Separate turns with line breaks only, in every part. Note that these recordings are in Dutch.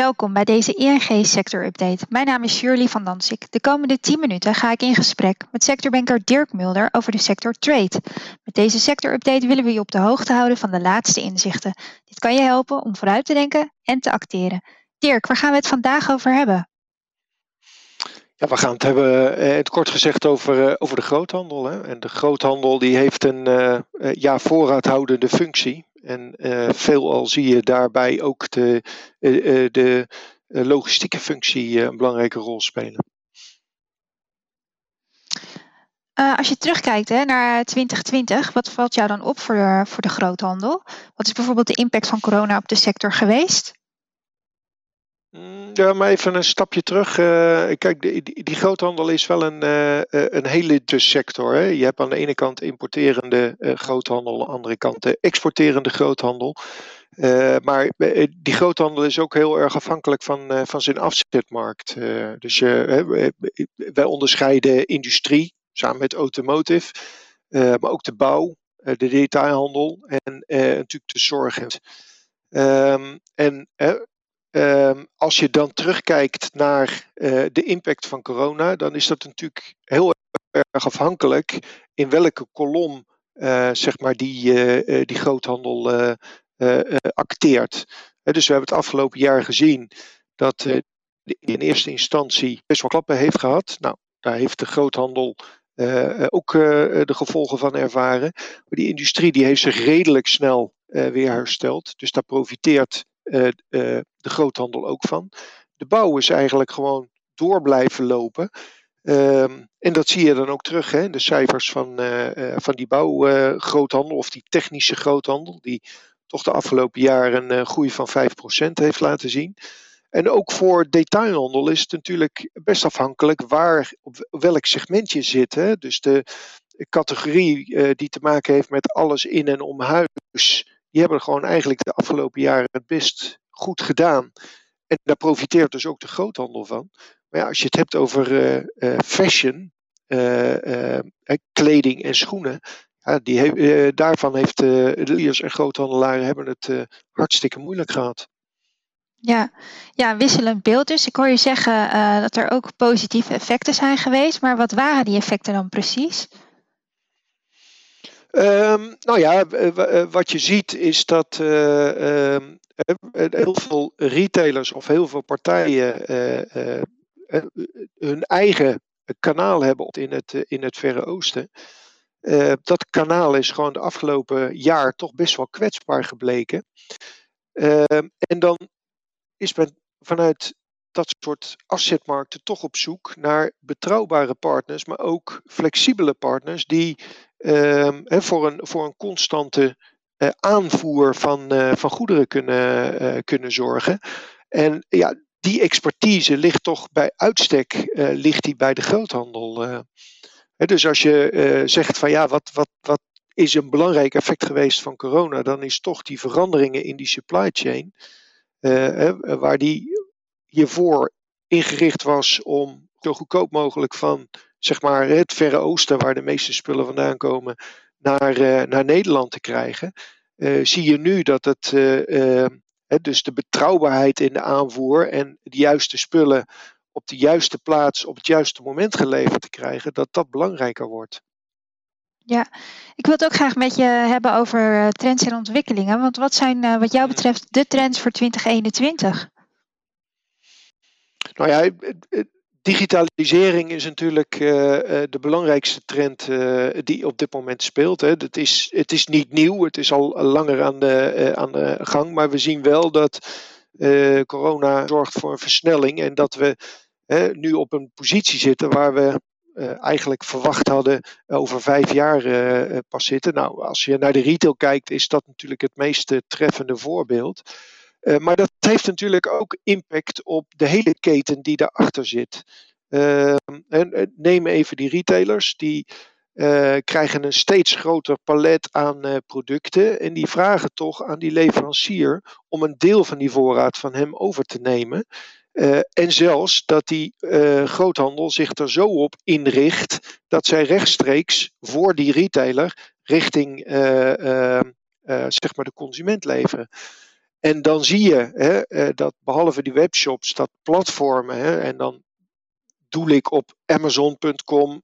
Welkom bij deze ING Sector Update. Mijn naam is Shirley van Dansik. De komende 10 minuten ga ik in gesprek met sectorbanker Dirk Mulder over de sector trade. Met deze sector update willen we je op de hoogte houden van de laatste inzichten. Dit kan je helpen om vooruit te denken en te acteren. Dirk, waar gaan we het vandaag over hebben?
Ja, we gaan het hebben, in het kort gezegd, over, eh, over de groothandel. Hè. En de groothandel die heeft een uh, ja, voorraadhoudende functie. En uh, veelal zie je daarbij ook de, uh, de logistieke functie een belangrijke rol spelen.
als je terugkijkt hè, naar 2020, wat valt jou dan op voor de, voor de groothandel? Wat is bijvoorbeeld de impact van corona op de sector geweest?
Mm, ja, maar even een stapje terug. Uh, kijk, die, die, groothandel is wel een, uh, een hele sector. Hè? Je hebt aan de ene kant importerende groothandel, aan de andere kant de exporterende groothandel. maar die groothandel is ook heel erg afhankelijk van, van zijn afzetmarkt. dus wij onderscheiden industrie samen met automotive, maar ook de bouw, de detailhandel en natuurlijk de zorg. Um, en Um, als je dan terugkijkt naar uh, de impact van corona, dan is dat natuurlijk heel erg afhankelijk in welke kolom uh, zeg maar die, uh, die groothandel acteert. dus we hebben het afgelopen jaar gezien dat in eerste instantie best wel klappen heeft gehad. Nou, daar heeft de groothandel ook de gevolgen van ervaren. Maar die industrie die heeft zich redelijk snel weer hersteld. Dus daar profiteert de groothandel ook van. De bouw is eigenlijk gewoon door blijven lopen. Um, en dat zie je dan ook terug hè, de cijfers van, uh, van die bouwgroothandel of die technische groothandel, die toch de afgelopen jaren een groei van 5% heeft laten zien. En ook voor detailhandel is het natuurlijk best afhankelijk waar, op welk segment je zit. Hè. Dus de categorie die te maken heeft met alles in en om huis, die hebben gewoon eigenlijk de afgelopen jaren het best goed gedaan. En daar profiteert dus ook de groothandel van. Maar ja, als je het hebt over uh, fashion, uh, kleding en schoenen, ja, die daarvan heeft de en groothandelaren hebben het hartstikke moeilijk gehad.
Ja, ja, wisselend beeld dus. Ik hoor je zeggen dat er ook positieve effecten zijn geweest, maar wat waren die effecten dan precies?
Um, nou ja, wat je ziet is dat uh, uh, heel veel retailers of heel veel partijen hun eigen kanaal hebben in het, in het Verre Oosten. dat kanaal is gewoon de afgelopen jaar toch best wel kwetsbaar gebleken. Ehm, en dan is men vanuit dat soort afzetmarkten toch op zoek naar betrouwbare partners, maar ook flexibele partners die um, voor, een, voor een constante uh, aanvoer van, uh, van goederen kunnen, uh, kunnen zorgen. En ja, die expertise ligt toch bij uitstek ligt die bij de groothandel. dus als je zegt van ja, wat, wat, wat is een belangrijk effect geweest van corona, dan is toch die veranderingen in die supply chain, waar die hiervoor ingericht was om zo goedkoop mogelijk van zeg maar, het Verre Oosten, waar de meeste spullen vandaan komen, naar, uh, naar Nederland te krijgen. Uh, zie je nu dat het, uh, dus de betrouwbaarheid in de aanvoer en de juiste spullen op de juiste plaats op het juiste moment geleverd te krijgen, dat dat belangrijker wordt.
Ja, ik wil het ook graag met je hebben over trends en ontwikkelingen. Want wat zijn wat jou betreft de trends voor 2021?
Nou ja, digitalisering is natuurlijk uh, de belangrijkste trend uh, die op dit moment speelt. Het, is, het is niet nieuw, het is al langer aan de, aan de gang, maar we zien wel dat corona zorgt voor een versnelling en dat we nu op een positie zitten waar we eigenlijk verwacht hadden over vijf jaar pas zitten. Nou, als je naar de retail kijkt, is dat natuurlijk het meest treffende voorbeeld. Uh, maar dat heeft natuurlijk ook impact op de hele keten die daarachter zit. Uh, en, neem even die retailers, die uh, krijgen een steeds groter palet aan producten en die vragen toch aan die leverancier om een deel van die voorraad van hem over te nemen. en zelfs dat die groothandel zich er zo op inricht dat zij rechtstreeks voor die retailer richting zeg maar de consument leveren. En dan zie je hè, dat behalve die webshops, dat platformen, hè, en dan doel ik op Amazon.com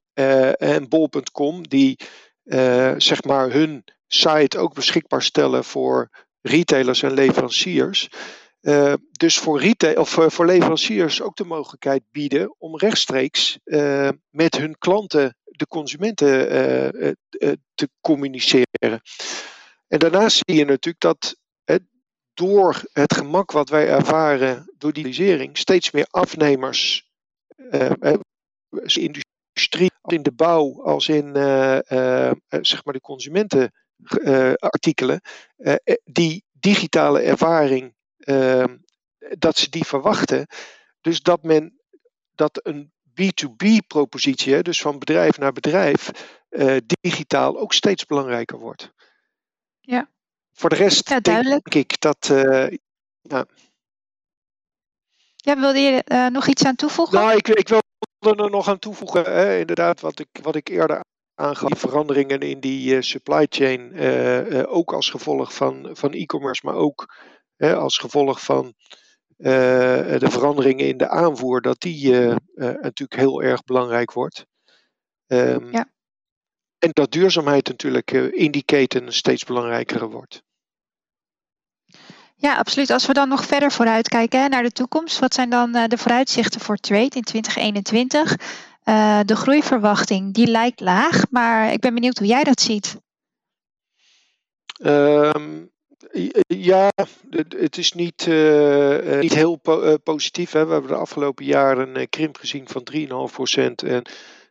en Bol.com, die zeg maar hun site ook beschikbaar stellen voor retailers en leveranciers. Uh, dus voor, retail, of, uh, voor leveranciers ook de mogelijkheid bieden om rechtstreeks uh, met hun klanten, de consumenten, te communiceren. En daarnaast zie je natuurlijk dat door het gemak wat wij ervaren door digitalisering steeds meer afnemers, industrie, in de bouw als in zeg maar de consumentenartikelen, die digitale ervaring Ehm, dat ze die verwachten. Dus dat men dat een B2B-propositie, dus van bedrijf naar bedrijf, digitaal ook steeds belangrijker wordt.
Ja.
Voor de rest ja, denk ik dat. Uh, ja.
ja, wilde je uh, nog iets aan toevoegen?
Nou, ik, ik wilde er nog aan toevoegen. Hè, inderdaad, wat ik, wat ik eerder aangaf. Die veranderingen in die supply chain. ook als gevolg van, van e-commerce, maar ook als gevolg van eh, de veranderingen in de aanvoer, dat die natuurlijk heel erg belangrijk wordt. Um, ja. En dat duurzaamheid natuurlijk in die keten steeds belangrijker wordt.
Ja, absoluut. Als we dan nog verder vooruit kijken naar de toekomst, wat zijn dan de vooruitzichten voor trade in 2021? de groeiverwachting die lijkt laag, maar ik ben benieuwd hoe jij dat ziet.
Um, ja, het is niet, uh, niet heel po positief. Hè. We hebben de afgelopen jaren een krimp gezien van 3,5%.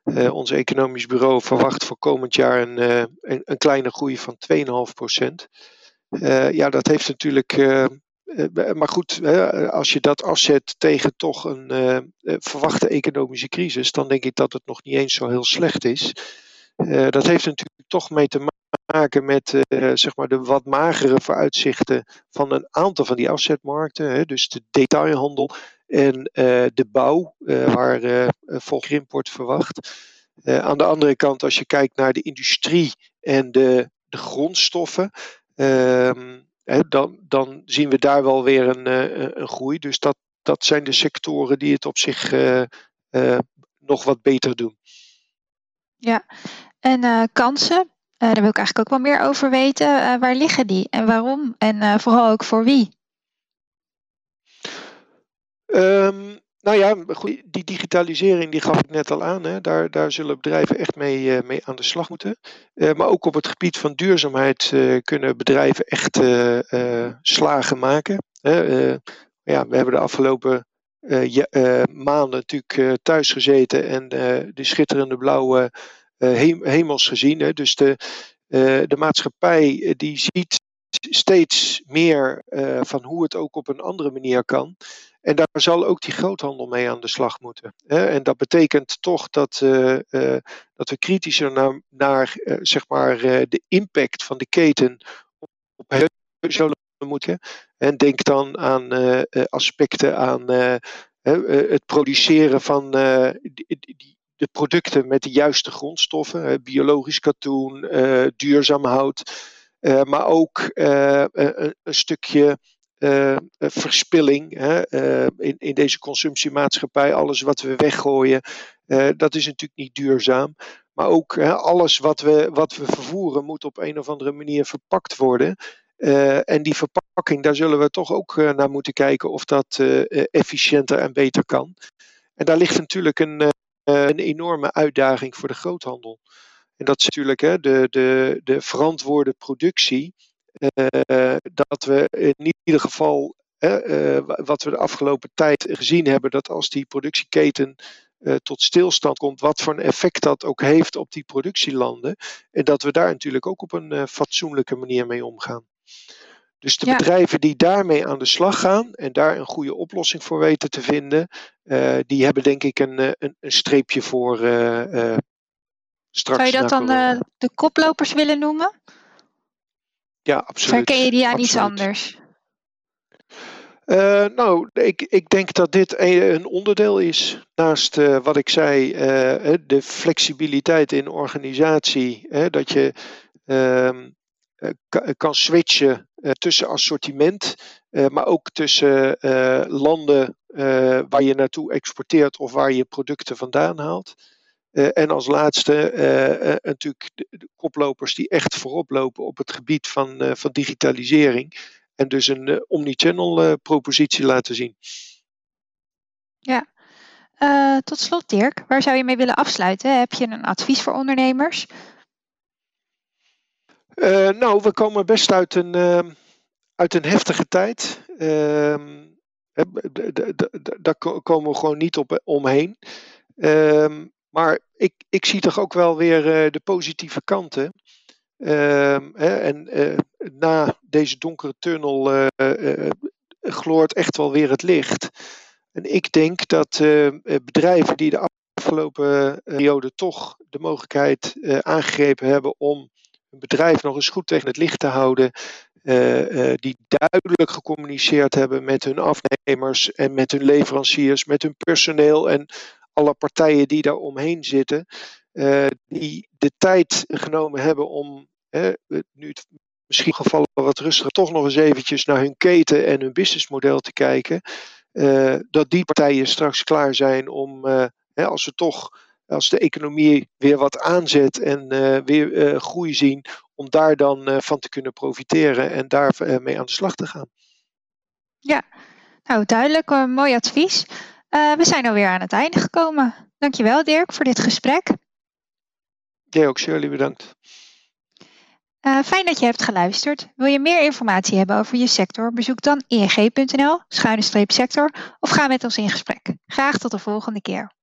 En ons economisch bureau verwacht voor komend jaar een, een, een, kleine groei van 2,5%. Ja, dat heeft natuurlijk. maar goed, als je dat afzet tegen toch een verwachte economische crisis, dan denk ik dat het nog niet eens zo heel slecht is. dat heeft natuurlijk toch mee te maken met zeg maar de wat magere vooruitzichten van een aantal van die afzetmarkten. Dus de detailhandel en de bouw, waar uh, wordt verwacht. aan de andere kant, als je kijkt naar de industrie en de, de grondstoffen, dan, dan zien we daar wel weer een, een groei. Dus dat, dat zijn de sectoren die het op zich nog wat beter doen.
Ja, en kansen uh, daar wil ik eigenlijk ook wel meer over weten. Uh, waar liggen die en waarom? En uh, vooral ook voor wie?
Um, nou ja, die digitalisering die gaf ik net al aan. Hè. Daar, daar zullen bedrijven echt mee, mee aan de slag moeten. maar ook op het gebied van duurzaamheid kunnen bedrijven echt slagen maken. ja, we hebben de afgelopen maanden natuurlijk thuis gezeten en de schitterende blauwe eh, hemels gezien. Hè. Dus de, eh, de maatschappij eh, die ziet steeds meer van hoe het ook op een andere manier kan. En daar zal ook die groothandel mee aan de slag moeten. En dat betekent toch dat, uh, uh, dat we kritischer naar, naar uh, zeg maar, de impact van de keten op, op zullen moeten. En denk dan aan aspecten aan het produceren van die, de producten met de juiste grondstoffen, biologisch katoen, duurzaam hout, maar ook een, stukje verspilling hè, in, in deze consumptiemaatschappij. Alles wat we weggooien, dat is natuurlijk niet duurzaam. Maar ook alles wat we, wat we vervoeren moet op een of andere manier verpakt worden. en die verpakking, daar zullen we toch ook naar moeten kijken of dat efficiënter en beter kan. En daar ligt natuurlijk een, eh, een enorme uitdaging voor de groothandel. En dat is natuurlijk hè, de, de, de verantwoorde productie. Uh, dat we in ieder geval, uh, wat we de afgelopen tijd gezien hebben, dat als die productieketen tot stilstand komt, wat voor een effect dat ook heeft op die productielanden. En dat we daar natuurlijk ook op een fatsoenlijke manier mee omgaan. Dus de bedrijven die daarmee aan de slag gaan en daar een goede oplossing voor weten te vinden, uh, die hebben denk ik een, eh, een, een streepje voor uh, straks.
Zou je dat dan de koplopers willen noemen?
Ja, absoluut.
Verken je die aan iets anders?
Uh, nou, ik, ik denk dat dit een onderdeel is. Naast uh, wat ik zei, uh, de flexibiliteit in organisatie. dat je ehm, kan switchen tussen assortiment, maar ook tussen landen waar je naartoe exporteert of waar je producten vandaan haalt. En als laatste natuurlijk de, koplopers die echt voorop lopen op het gebied van, van digitalisering. En dus een omnichannel propositie laten zien.
Ja, uh, tot slot, Dirk, waar zou je mee willen afsluiten? Heb je een advies voor ondernemers?
Uh, nou, we komen best uit een, uh, uit een heftige tijd. Ehm, daar komen we gewoon niet op, omheen. Ehm, maar ik, ik zie toch ook wel weer de positieve kanten. Ehm, hè, en na deze donkere tunnel gloort echt wel weer het licht. En ik denk dat bedrijven die de afgelopen eh, periode toch de mogelijkheid aangegrepen hebben om een bedrijf nog eens goed tegen het licht te houden, die duidelijk gecommuniceerd hebben met hun afnemers en met hun leveranciers, met hun personeel en alle partijen die daar omheen zitten, die de tijd genomen hebben om nu misschien gevallen wat rustiger toch nog eens eventjes naar hun keten en hun businessmodel te kijken. Eh, dat die partijen straks klaar zijn om, hè, als we toch, als de economie weer wat aanzet en weer groei zien, om daar dan van te kunnen profiteren en daar mee aan de slag te gaan.
Ja, nou duidelijk, mooi advies. We zijn alweer aan het einde gekomen. Dankjewel Dirk voor dit gesprek.
Jij ook Shirley, bedankt.
Uh, fijn dat je hebt geluisterd. Wil je meer informatie hebben over je sector? Bezoek dan ing.nl, schuine sector, of ga met ons in gesprek. Graag tot de volgende keer.